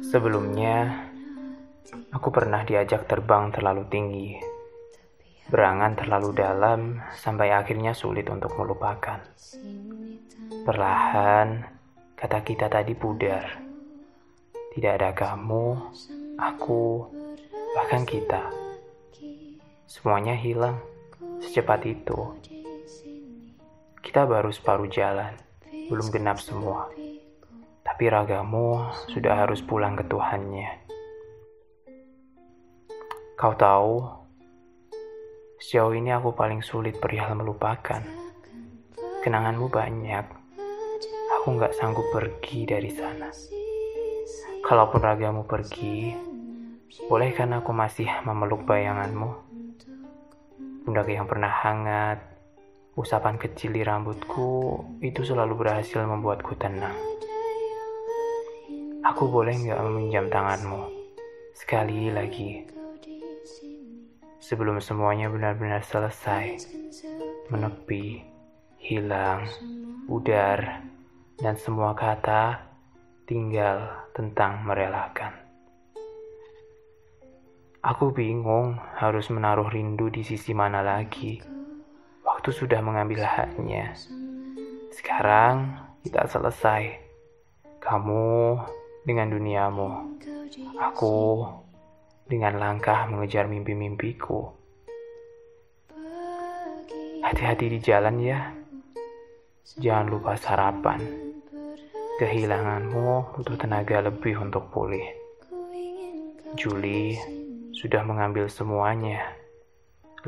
Sebelumnya, aku pernah diajak terbang terlalu tinggi, berangan terlalu dalam sampai akhirnya sulit untuk melupakan. Perlahan, kata kita tadi pudar. Tidak ada kamu, aku, bahkan kita. Semuanya hilang secepat itu. Kita baru separuh jalan, belum genap semua. Tapi ragamu sudah harus pulang ke Tuhannya. Kau tahu, sejauh ini aku paling sulit perihal melupakan. Kenanganmu banyak. Aku nggak sanggup pergi dari sana. Kalaupun ragamu pergi, bolehkan aku masih memeluk bayanganmu? Pundak yang pernah hangat, usapan kecil di rambutku, itu selalu berhasil membuatku tenang. Aku boleh nggak meminjam tanganmu? Sekali lagi. Sebelum semuanya benar-benar selesai. Menepi, hilang, pudar, dan semua kata tinggal tentang merelakan. Aku bingung harus menaruh rindu di sisi mana lagi. Waktu sudah mengambil haknya. Sekarang kita selesai. Kamu dengan duniamu. Aku dengan langkah mengejar mimpi-mimpiku. Hati-hati di jalan ya. Jangan lupa sarapan. Kehilanganmu butuh tenaga lebih untuk pulih. Juli sudah mengambil semuanya.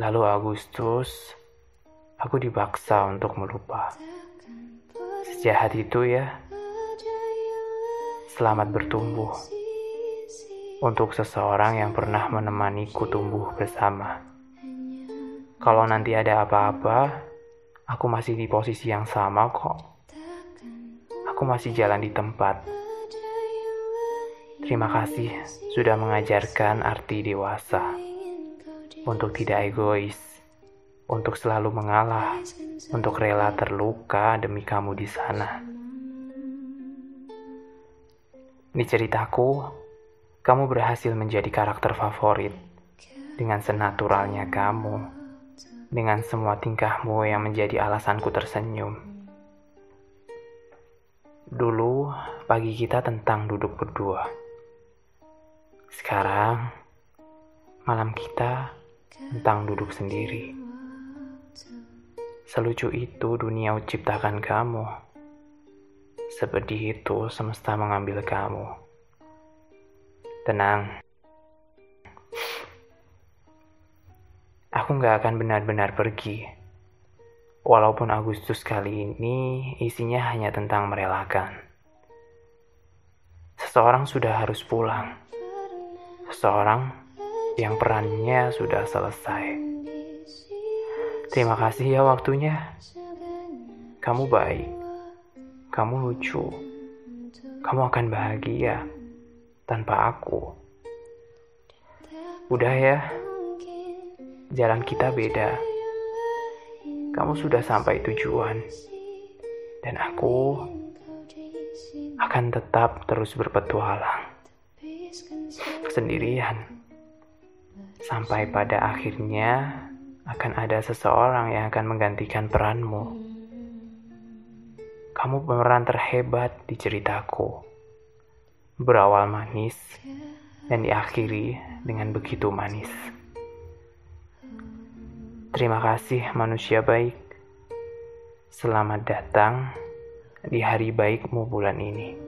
Lalu Agustus, aku dipaksa untuk melupa. Sejahat itu ya. Selamat bertumbuh untuk seseorang yang pernah menemaniku tumbuh bersama. Kalau nanti ada apa-apa, aku masih di posisi yang sama kok. Aku masih jalan di tempat. Terima kasih sudah mengajarkan arti dewasa untuk tidak egois, untuk selalu mengalah, untuk rela terluka demi kamu di sana. Di ceritaku, kamu berhasil menjadi karakter favorit dengan senaturalnya kamu, dengan semua tingkahmu yang menjadi alasanku tersenyum. Dulu, pagi kita tentang duduk berdua. Sekarang, malam kita tentang duduk sendiri. Selucu itu dunia ciptakan kamu Sepedih itu semesta mengambil kamu. Tenang. Aku gak akan benar-benar pergi. Walaupun Agustus kali ini isinya hanya tentang merelakan. Seseorang sudah harus pulang. Seseorang yang perannya sudah selesai. Terima kasih ya waktunya. Kamu baik. Kamu lucu. Kamu akan bahagia tanpa aku. Udah ya, jalan kita beda. Kamu sudah sampai tujuan, dan aku akan tetap terus berpetualang sendirian sampai pada akhirnya akan ada seseorang yang akan menggantikan peranmu. Kamu pemeran terhebat di ceritaku. Berawal manis dan diakhiri dengan begitu manis. Terima kasih manusia baik. Selamat datang di hari baikmu bulan ini.